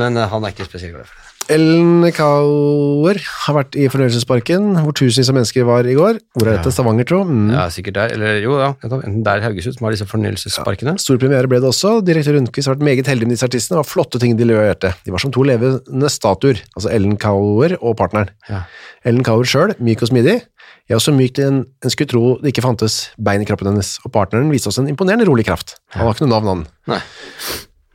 Men eh, han er ikke spesielt glad for det. Ellen Kauer har vært i fornøyelsesparken, hvor tusenvis av mennesker var i går. Hvor er dette? Stavanger, tro? Mm. Ja, sikkert der, eller jo, ja, enten der Haugesund som har disse fornøyelsesparkene. Stor premiere ble det også. Direktør Rundquist har vært meget heldig med disse artistene. Det var flotte ting de leverte. De var som to levende statuer, altså Ellen Kauer og partneren. Ja. Ellen Kauer sjøl, myk og smidig. Jeg er også myk til en, en skulle tro det ikke fantes bein i kroppen hennes, og partneren viste oss en imponerende rolig kraft. Han har ikke noe navn, han. Nei.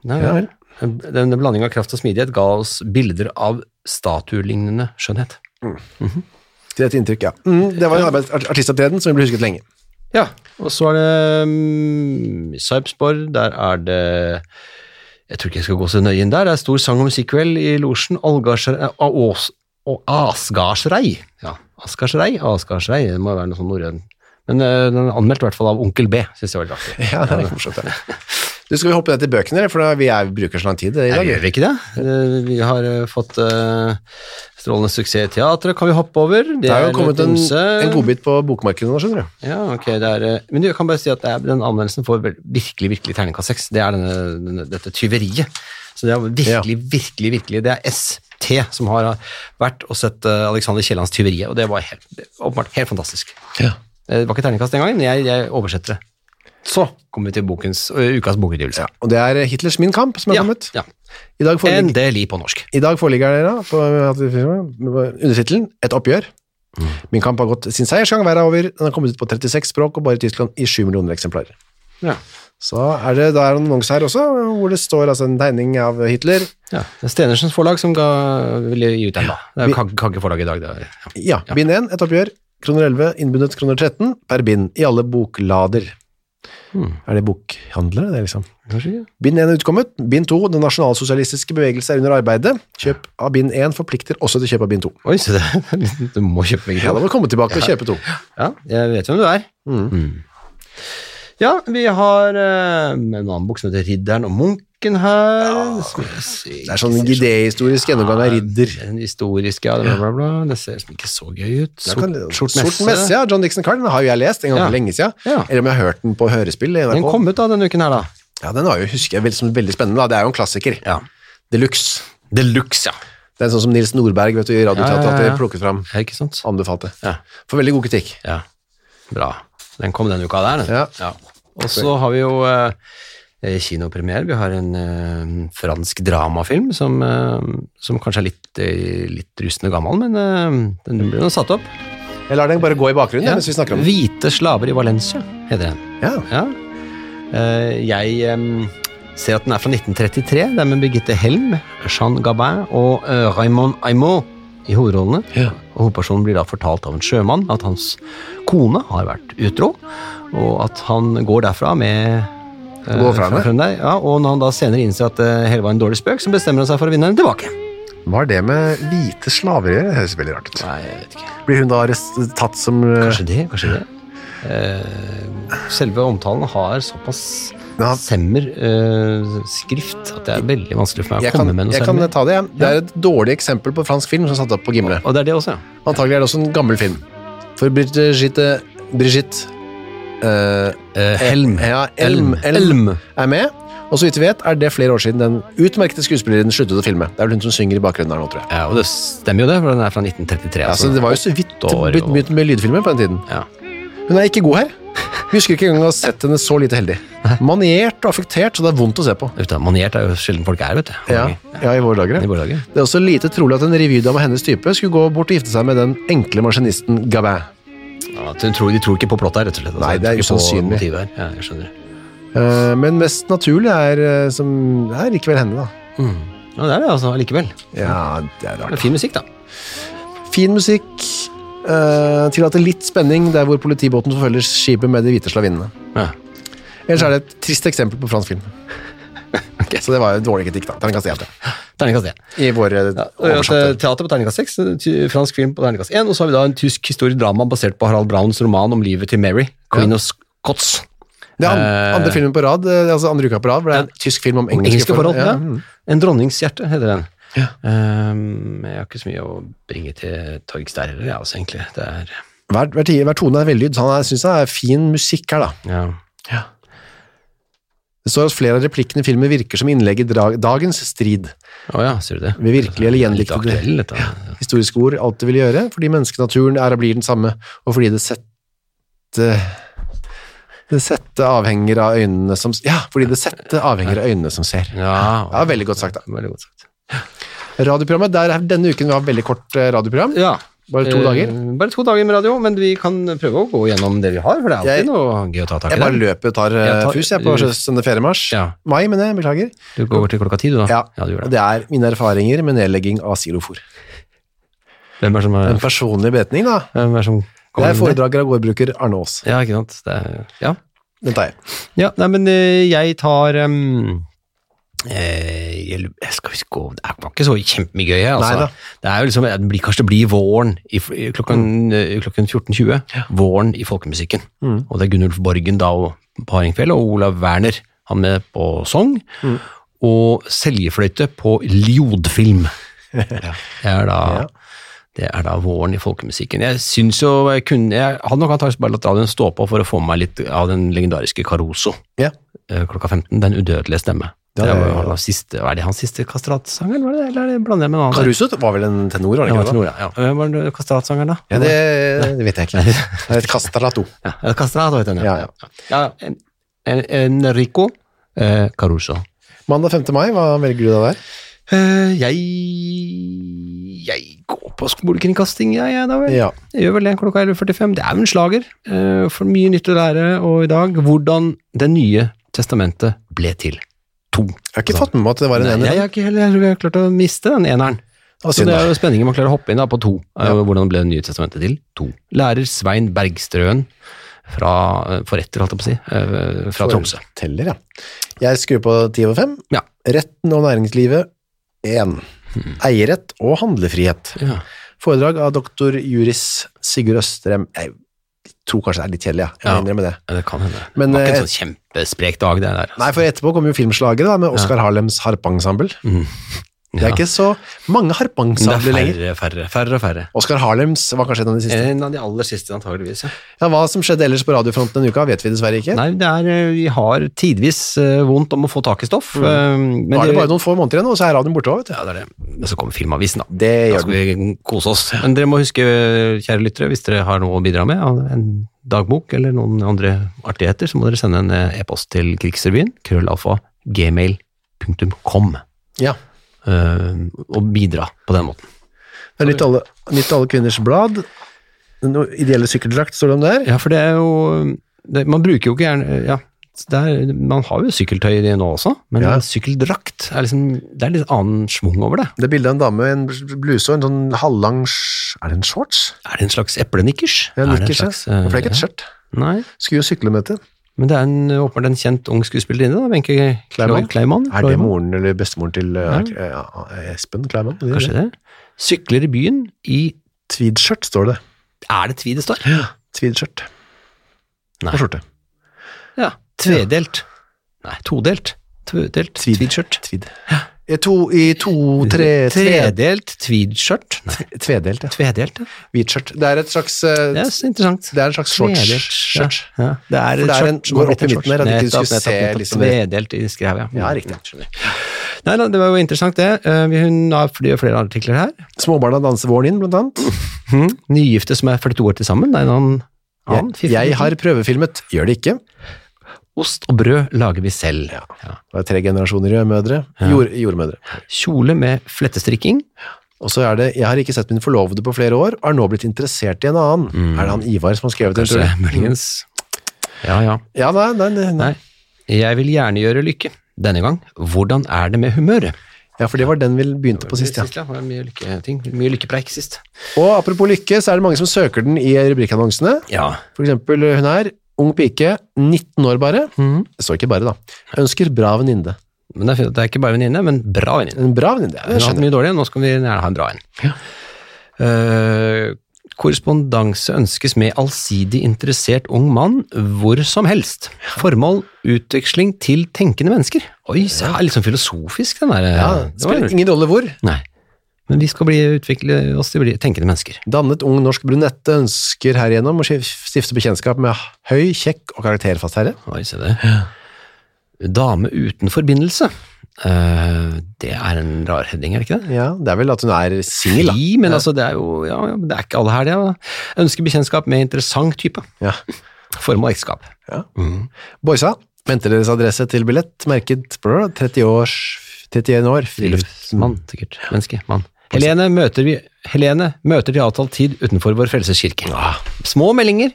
Nei Ja. Denne blandingen av kraft og smidighet ga oss bilder av statuelignende skjønnhet. Til et inntrykk, ja. Mm, det var en artistopptreden som ble husket lenge. Ja, og så er det um, Sarpsborg, der er det Jeg tror ikke jeg skal gå så nøye inn der. Det er stor sang- og musikkveld i losjen. Og Asgardsrei. Ja, Asgardsrei, Asgardsrei, det må være noe sånn norrønt. Men uh, den er anmeldt i hvert fall av Onkel B, syns jeg var litt artig. Ja, det er morsomt, ja. Du, skal vi hoppe ned til bøkene, for vi er, bruker så lang tid i Ja, dag. gjør vi ikke det? Eh, Vi har eh, fått uh, strålende suksess i teatret, kan vi hoppe over. Det er jo kommet en, en godbit på bokmarkedet nå, skjønner du. Ja, ok, det er, eh, men du, jeg kan bare si at det er, den anmeldelsen får virkelig, virkelig terningkast seks. Det er denne, denne, dette tyveriet. Så det er virkelig, virkelig, virkelig, det er ST som har vært og sett eh, Alexander Kiellands tyveriet, og det var helt, åpenbart helt fantastisk. Ja. Det var ikke terningkast den gangen, men jeg, jeg oversetter det. Så kommer vi til bokens, ø, ukas bokutgivelse. Og det er Hitlers Min Kamp som er Ja, kommet. ja. I dag foreligger, Endelig på norsk. i dag foreligger det da, på undertittelen Et oppgjør. Min Kamp har gått sin seiersgang, verden er over. Den har kommet ut på 36 språk og bare i Tyskland i 7 millioner eksemplarer. Ja. Så er det er en annonse her også, hvor det står altså en tegning av Hitler. Ja, det er Stenersens forlag som ga, ville gi ut den da. Det er jo Kagge Kagge forlag i dag. Det er, ja. Ja, bind 1, Et oppgjør. Kroner 11, innbundet kroner 13 per bind i alle boklader. Er det bokhandlere, det liksom? Kanskje Ja. Bind 1 er utkommet. Bind 2, Den nasjonalsosialistiske bevegelse er under arbeidet. Kjøp av bind 1 forplikter også til kjøp av bind 2. Oi, så det, du må kjøpe begge Ja, da må du komme tilbake og kjøpe to. Ja, jeg vet hvem du er. Mm. Ja, vi har eh, en annen bok som heter Ridderen og Munken her. Det er sånn idéhistorisk gjennomgang av ridder. En historisk, ja, bla, bla, bla. Det ser liksom ikke så gøy ut. Kan- Sort, sort messe. ja. John Dixon Carl, den har jo jeg lest en gang for lenge siden. Eller om jeg har hørt den på hørespill i Den kom ut da denne uken her, da. Ja, den var jo, husker jeg, veldig, veldig spennende. Da. Det er jo en klassiker. Ja. Deluxe. Deluxe, ja. Det er sånn som Nils Nordberg vet du, i Radioteatret Ja, ja, ja, plukket fram. ja. Ikke sant? Anbefalte. Ja. For veldig god kritikk. Ja, bra. Den kom denne uka der. den. Ja. Og så har vi jo eh, kinopremiere. Vi har en uh, fransk dramafilm som, uh, som kanskje er litt, uh, litt rustende gammel, men eh, den blir nå satt opp. Jeg lar den bare gå i bakgrunnen ja. mens vi snakker om den. Hvite slaver i Valencia, heter den. Ja. Ja. Eh, jeg um, ser at den er fra 1933. Det er med Birgitte Helm, Jean Gabin og eh, Raymond Aimaux i hovedrollene. Og Hovedpersonen blir da fortalt av en sjømann at hans kone har vært utro, og at han går derfra med eh, Går fra henne? der, ja, og når han da senere innser at det hele var en dårlig spøk, så bestemmer han seg for å vinne henne tilbake. Hva har det med hvite slaver å gjøre? Det høres veldig rart ut. Nei, jeg vet ikke. Blir hun da tatt som eh, Kanskje det, kanskje det. Eh, selve omtalen har såpass Ja. semmer uh, skrift at det er veldig vanskelig for meg å Jeg kan, med noe jeg kan ta det, jeg. Det er et dårlig eksempel på fransk film som er satt opp på Gimle. Og det er det også, ja. Antagelig er det også en gammel film. For Brigitte Brigitte eh, Eh, Helm. Ja, Elm, Elm, Elm. er med. Og så vidt vi vet, er det flere år siden den utmerkede skuespilleren sluttet å filme. Det er vel hun som synger i bakgrunnen her nå, tror jeg. Ja, og det stemmer jo det, for den er fra 1933. Ja, så det var jo så vidt begynt med lydfilmer på den tiden. Ja. Hun er ikke god her. Vi husker ikke engang å ha sett henne så lite heldig. Maniert og affektert, så det er vondt å se på. Vet du, Maniert er jo sjelden folk er, vet du. Ja, ja i våre dager. I ja. Det er også lite trolig at en revydame av hennes type skulle gå bort og gifte seg med den enkle maskinisten Gabin. Ja, de, tror, de tror ikke på plottet her, rett og slett. Altså, Nei, det er usannsynlig. Ja, jeg skjønner. Eh, Men mest naturlig er, eh, som, er likevel henne, da. Mm. Ja, det er det altså, allikevel. Ja, det er rart. fin musikk, da. Fin musikk. Uh, tillater litt spenning der hvor politibåten forfølger skipet med de hvite slavinnene. Ja. Ellers er det et trist eksempel på fransk film. Ok. Så det var en dårlig kritikk, da. Terningkast 1. Terningkast 1. I vår Ja, eh, teater på terningkast 6, fransk film på terningkast 1, og så har vi da en tysk historiedrama basert på Harald Browns roman om livet til Mary, Queen of Scots. Det er andre Eh, andre filmen på rad, eh, altså andre uka på rad, for det er en tysk film om engelske, engelske forhold. Ja. mm. En dronnings hjerte heter den. Ja. Um, jeg har ikke så mye å bringe til torgs der heller, jeg også, egentlig. Det er Hver, hver, hver tone er vellyd, han syns det er fin musikk her, da. ja. Det står at flere av replikkene i filmen virker som innlegg i dagens strid. Oh ja, sier du det? Ved virkelig eller gjendiktede dette. historiske ord alltid vil gjøre, fordi menneskenaturen er og blir den samme, og fordi det sette det sette avhenger av øynene som Ja, fordi det sette avhenger av øynene som ser. Ja, Ja, veldig godt sagt, da. Veldig godt sagt. Radioprogrammet, der er denne uken vi har veldig kort eh, radioprogram. Ja. Bare to Eh, dager. Bare to dager med radio, men vi kan prøve å gå gjennom det vi har, for det er alltid Jeg- noe gøy å ta tak i. Jeg bare løper og tar eh, Ja, fus jeg på søndag 4. mars. Ja. Mai, mener jeg. Beklager. Du går over til klokka ti, du da? Ja, du gjør og det. det er mine erfaringer med nedlegging av silofor. Hvem er som er, En personlig betning, da. hvem er det som Det er foredrager av gårdbruker Arne Aas. Ja, ikke sant. Det er, ja. Den tar jeg. ja, nei, men eh, jeg tar um, jeg, skal gå Det var ikke så kjempemye gøy altså. Det er jo liksom, det blir, kanskje det blir våren i, klokken, eh, klokken 14.20. Våren i folkemusikken. Mm. Og det er Gunnulf Borgen da på hardingfele, og Olav Werner, han med på sang. Mm. Og seljefløyte på Ljodfilm. Det er da Ja. det er da våren i folkemusikken. Jeg syns jo jeg kunne Jeg hadde nok antakelig bare latt radioen stå på for å få meg litt av den legendariske Caruso Ja. eh, klokka 15. Den udødelige stemme. Ja, det det- var, var siste, er det hans siste kastratsang, eller, var det, eller er det blander jeg med en annen? Caruso var vel en tenor, var det ikke det? tenor, ja. ja. Hvem var den kastratsangeren, da? Ja, det, det vet jeg ikke. Det er et castrato. Ja, ja, Castrato heter den, Ja, ja. ja. en, en, Enrico eh, Caruso. Mandag 5. mai, hva velger du da der? Uh, jeg Jeg går på skolekringkasting, jeg, jeg da vel. Ja. Jeg gjør vel det klokka 11.45. Det er jo en slager. Uh, For mye nytt å lære, og i dag hvordan Det nye testamentet ble til. To. Jeg har ikke fått med meg at det var en ener. jeg har ikke heller jeg har klart å miste den eneren. Altså, Så det er jo spenningen man klarer å hoppe inn da, på to. eh, Ja. Hvordan ble Det nye testamentet til? To. Lærer Svein Bergstrøen fra eh, forretter, holdt jeg på å si, fra fra Tromsø. Teller, ja. Jeg skrur på ti over fem. Ja. Retten og næringslivet, én. Hmm. Eierrett og handlefrihet. Ja. Foredrag av doktor juris Sigurd Østrem. Jeg tror kanskje det er litt kjedelig, ja. Jeg Ja. må det. det. det kan hende. Men, det var ikke eh, en sånn kjempesprek dag, det der. Nei, for etterpå kom jo filmslaget da, med Oskar Harlems harpensemble. Det er ikke så mange det er lenger. færre, færre, færre og færre. Oscar Harlems var kanskje en av de siste. En av de aller siste, antageligvis. Ja. Ja, hva som skjedde ellers på radiofronten denne uka, vet vi dessverre ikke. Nei, det er, eh, vi har tidvis eh, vondt om å få tak i stoff. eh, Men Nå er det bare noen få måneder igjen, og så er radioen borte også, vet du. Ja, det er det. Men så kommer Filmavisen, da. Det Da gjør skal den. vi kose oss. Men dere må huske, kjære lyttere, hvis dere har noe å bidra med, en dagbok eller noen andre artigheter, så må dere sende en e-post til krigsrevyen, krøllalfa, gmail.com, Ja. Eh, og bidra på den måten. Det er nytt alle, nytt alle kvinners blad. Noe ideelle sykkeldrakt står det om der. Ja, for det er jo det, Man bruker jo ikke gjerne Ja, er, man har jo sykkeltøy i det nå også, men Ja. sykkeldrakt er liksom Det er litt annen schwung over det. Det er bilde av en dame i en bluse og en sånn halvlang Er det en shorts? Er det en slags eplenikkers? Ja, Er nikkers, ja. eh, For det er ikke et skjørt. Nei, Skulle jo sykle med det. Men det er en, åpenbart en kjent ung skuespillerinne, Wenche Kleiman? Kleiman. Er det moren eller bestemoren til uh, Ja. ja, Espen Kleiman? Kanskje det. Sykler i byen i Tweedskjørt står det. Er det tweed det står? Ja. Tweedskjørt og skjorte. Ja. Tvedelt. Nei, todelt. Tvedelt Tweed. tweedskjørt. Tweed. tweed. to, i to tre, tre Tredelt tweedskjørt. Nei, Tvedelt, ja. tvedelt, ja. Hvitskjørt. Det er et slags uh, Det er så interessant. Det er en slags shorts. Tvedelt, ja. det er et en- skjørt som går opp i midten der, at ikke skulle se liksom. Tvedelt i skrev, ja. Ja, riktig. Nei da, det var jo interessant det. Eh, vi- Hun har flere, artikler her. Småbarna danser våren inn, blant annet. Mhm. Nygifte som er 42 år til sammen. Det er en annen, annen Jeg, jeg har prøvefilmet. Gjør det ikke. Ost og brød lager vi selv. Ja. Det er tre generasjoner mødre. Jord, jordmødre. Kjole med flettestrikking. Og så er det 'Jeg har ikke sett min forlovede på flere år, og er nå blitt interessert i en annen'. Er det han Ivar som har skrevet det? Kanskje, muligens. Ja, ja. Ja, nei, nei, nei. Nei. Jeg vil gjerne gjøre lykke. Denne gang, hvordan er det med humøret? Ja, for det var den vi begynte på sist, ja. Sist, ja. Det var Mye, lykketing. Mye lykkepreik sist. Og apropos lykke, så er det mange som søker den i rubrikkannonsene. Ja. For eksempel hun her, ung pike, 19 år bare. Mm. Det står ikke bare, da. Ønsker bra venninne. Men det er, fint det er ikke bare venninne, men bra venninne. En bra venninne, ja, Hun har hatt mye dårlig, nå skal vi gjerne ha en bra en. Eh, korrespondanse ønskes med allsidig interessert ung mann hvor som helst. Formål utveksling til tenkende mennesker. Oi, så er det litt sånn filosofisk den der. Ja, det spiller ingen rolle hvor. Nei. Men vi skal bli, utvikle oss til å bli tenkende mennesker. Dannet ung norsk brunette ønsker herigjennom å stifte bekjentskap med høy, kjekk og karakterfast herre. Oi, se det. Dame uten forbindelse. Uh, det er en rar heading, er det ikke det? Ja, det er vel at hun er singel, da. Fri, men altså, det er jo ja, ja, det er ikke alle her, det. Ja. Ønsker bekjentskap med interessant type. Ja. Form og ekteskap. Ja. Mm. Boysa, venter deres adresse til billett, merket 30 års, 31 år, Friluftsmann, sikkert. Menneske. Mann. Helene møter, vi, Helene møter til avtalt tid utenfor Vår Frelses kirke. Små meldinger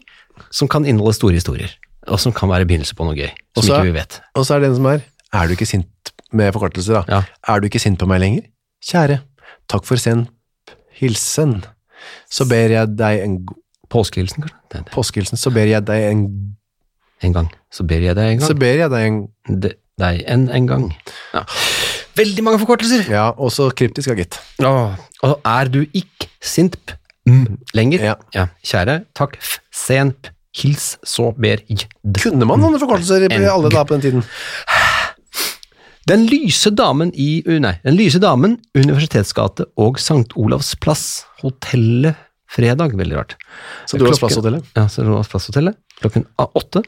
som kan inneholde store historier, og som kan være begynnelse på noe gøy, som Og så- ikke vi vet. Og så er det en som er, er du ikke sint med forkortelse, da? Ja. Er du ikke sint på meg lenger? Kjære, takk for sen hilsen. Så ber jeg deg en god Påskehilsen, kanskje? Det det. påskehilsen, så ber jeg deg en, En gang. Så ber jeg deg en så ber jeg deg en, De, deg en, en gang. Ja. Veldig mange forkortelser! ja, også kryptisk, ja, gitt. Og er du ikke sint p mm, lenger? Ja. Kjære, takk, f, sen p, hils, så ber j. Kunne man sånne forkortelser i alle dager på den tiden? Den lyse damen i, nei, den lyse damen, Universitetsgate og St. Olavs plass, hotellet fredag, veldig rart. Så Klokken- Plasshotellet? Ja, St. Olavs plass-hotellet, klokken åtte.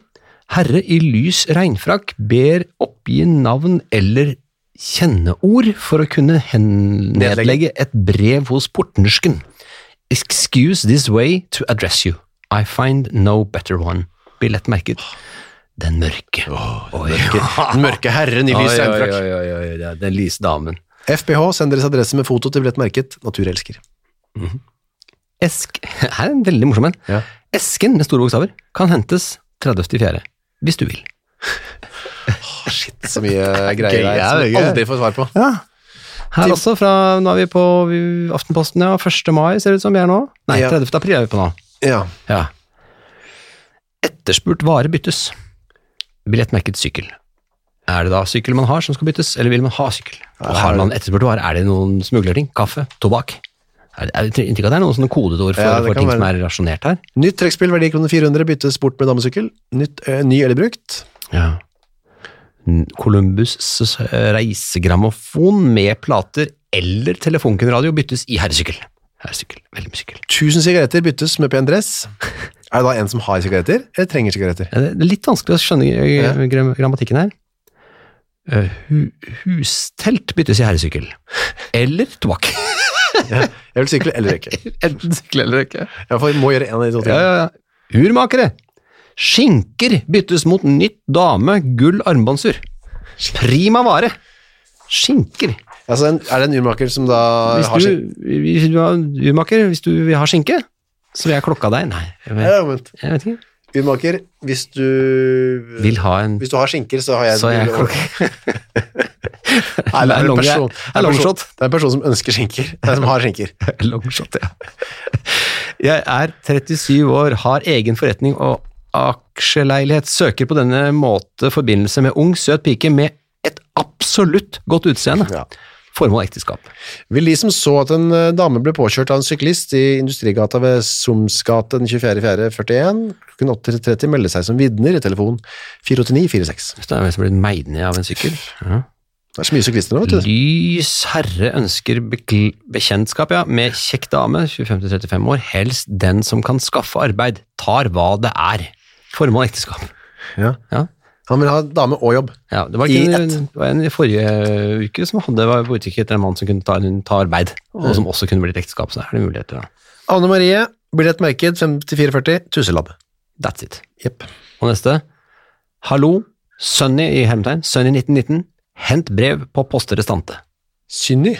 Herre i lys regnfrakk ber oppgi navn eller kjenneord for å kunne nedlegge et brev hos portnersken. Excuse this way to address you. I find no better one. Billett merket. Den mørke. Oh, Den mørke herren i lys regnfrakk. Den lyse damen. FBH, sender deres adresse med foto til billett merket Naturelsker. Esk Her er en veldig morsom en. Ja. Esken med store bokstaver kan hentes 30.4. Hvis du vil. Shit, så mye greier der som vi aldri får svar på. Her også, fra, nå er vi på Aftenposten, ja. 1. mai ser det ut som vi er nå. Nei, 30. april er vi på nå. Ja. Ja. Etterspurt vare byttes. Billettmerket sykkel. Er det da sykkel man har som skal byttes, eller vil man ha sykkel? Og har man etterspurt vare, er det noen smuglerting? Kaffe? Tobakk? Er det, inntrykk av det er noen sånne kodeord for, Ja, for ting ting som er rasjonert her? Nytt trekkspill, verdi kroner 400, byttes bort med damesykkel. Nytt, eh, ny eller brukt. Ja. Columbus' reisegrammofon med plater eller telefonkunradio byttes i herresykkel. Herresykkel, veldig mye sykkel. 1000 sigaretter byttes med pen dress. Er det da en som har sigaretter, eller trenger sigaretter? Det er litt vanskelig å skjønne eh, Ja. gram- grammatikken her. Eh, Hu hustelt byttes i herresykkel. Eller tobakk. Jeg vil sykle eller røyke. Enten sykle eller ikke. Jeg må gjøre en av de to Ja, tingene. ja, ja. Urmakere. Skinker byttes mot nytt dame gull armbåndsur. Prima vare. Skinker. Altså, er det en urmaker som da Hvis har du, sin... hvis du er urmaker, hvis du vil ha skinke, så vil jeg klokka deg. Nei, jeg vet, jeg vet ikke. Urmaker, hvis du... Vil ha en Hvis du har skinker, så har jeg... Så jeg Nei, det er en person, det er en longshot. person, det er en person som ønsker skinker. Det er en som har skinker. Longshot, ja. Jeg er 37 år, har egen forretning og aksjeleilighet. Søker på denne måte forbindelse med ung, søt pike med et absolutt godt utseende. Ja. Formål ekteskap. Vil de som så at en eh, dame ble påkjørt av en syklist i Industrigata ved Somsgate den 24.4.41 klokken 8.30 melde seg som vidner i telefon 48946. Hvis det er en som blir meid ned av en sykkel. Ja. Det er så mye syklister nå, vet du. Lys herre ønsker bekjentskap ja, med kjekk dame, 25-35 år, helst den som kan skaffe arbeid, tar hva det er. Formål ekteskap. Ja. Ja. Han vil ha dame og jobb. Ja, det var, I ikke, ett. det var en i forrige uke som hadde var på utkikk etter en mann som kunne ta, ta arbeid, og som også kunne blitt ekteskap, så er det muligheter. da. Anne Marie, billettmerked 5440, Tusselab. That's it. Yep. Og neste. Hallo, Sunny i hermetegn, Sunny 1919, hent brev på poste restante. Synny.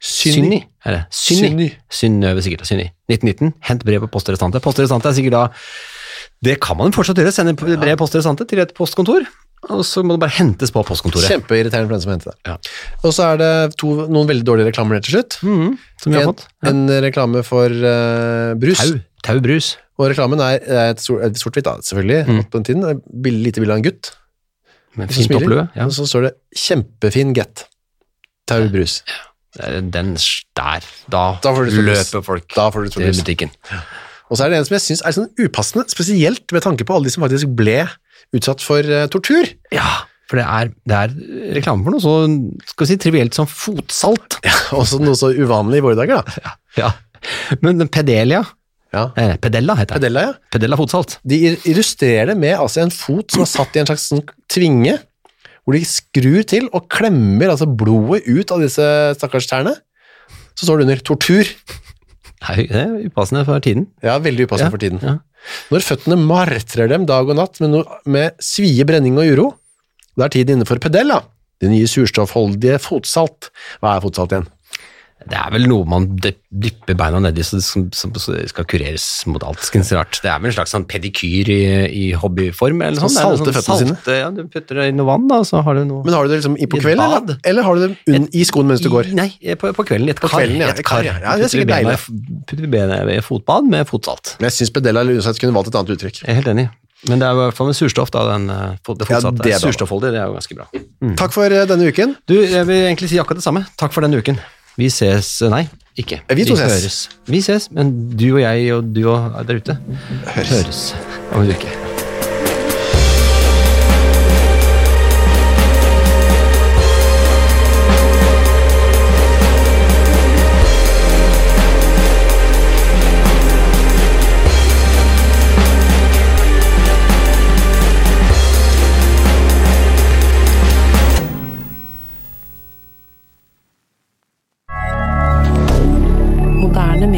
Synny, er det? Synny. Synnøve sikkert, Synny. 1919, hent brev på poste restante. Poste restante er sikkert da, det kan man fortsatt gjøre, sende brev poste restante til et postkontor, og så må det bare hentes på postkontoret. Kjempeirriterende for den som henter det. Ja. Og så er det to, noen veldig dårlige reklamer ned til slutt. Mhm, som vi har En, fått. Ja. en reklame for uh, brus. Tau, brus Og reklamen er, er et sort-hvitt, sort-hvitt, da, selvfølgelig. Mm. På den tiden. Bild- lite bilde av en gutt. Med fint oppløp. Ja. Og så står det 'kjempefin get'. Tau brus. Den der, da, Da løper folk Da får du til butikken. butikken. Og så er det en som jeg syns er sånn upassende, spesielt med tanke på alle de som faktisk ble utsatt for uh, tortur. Ja, for det er, det er reklame for noe så skal vi si, trivielt som fotsalt. Ja, Også noe så uvanlig i våre dager, da. Ja. Men Pedelia, Ja. eh, Pedella heter det. Pedella, ja. Pedella fotsalt. De illustrerer det med altså en fot som er satt i en slags sånn tvinge, hvor de skrur til og klemmer altså blodet ut av disse stakkars tærne. Så står det under 'tortur'. Nei, Det er upassende for tiden. Ja, veldig upassende Ja, for tiden. ja. Når føttene martrer dem dag og natt med, no, med svie, brenning og uro, da er tiden inne for pedella, det nye surstoffholdige fotsalt. Hva er fotsalt igjen? Det er vel noe man dypper beina nedi så det skal kureres mot alt. Rart. Det er vel en slags sånn pedikyr i, i hobbyform? Eller Sånn salte føttene sine. Ja, du putter det i noe vann, da, så har du noe Men har du det liksom i på kvelden, eller, eller har du det un, i skoen mens du går? Nei, på, på kvelden i et kar. ja, et kar, ja. Ja, det er sikkert deilig. Putter bena i fotbad med fotsalt. Men jeg syns Bedella eller uansett kunne valgt et annet uttrykk. Jeg er helt enig. Men det er i hvert fall med surstoff, da, den, eh, det Ja, det er. Surstoffholdig, det er jo ganske bra. Takk for eh, denne uken. Du, jeg vil egentlig si akkurat det samme. Takk for denne uken. Vi ses Nei, ikke. Vi to ses. høres. Vi ses, men du og jeg og du og der ute høres om en uke.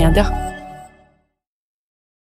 milliardaire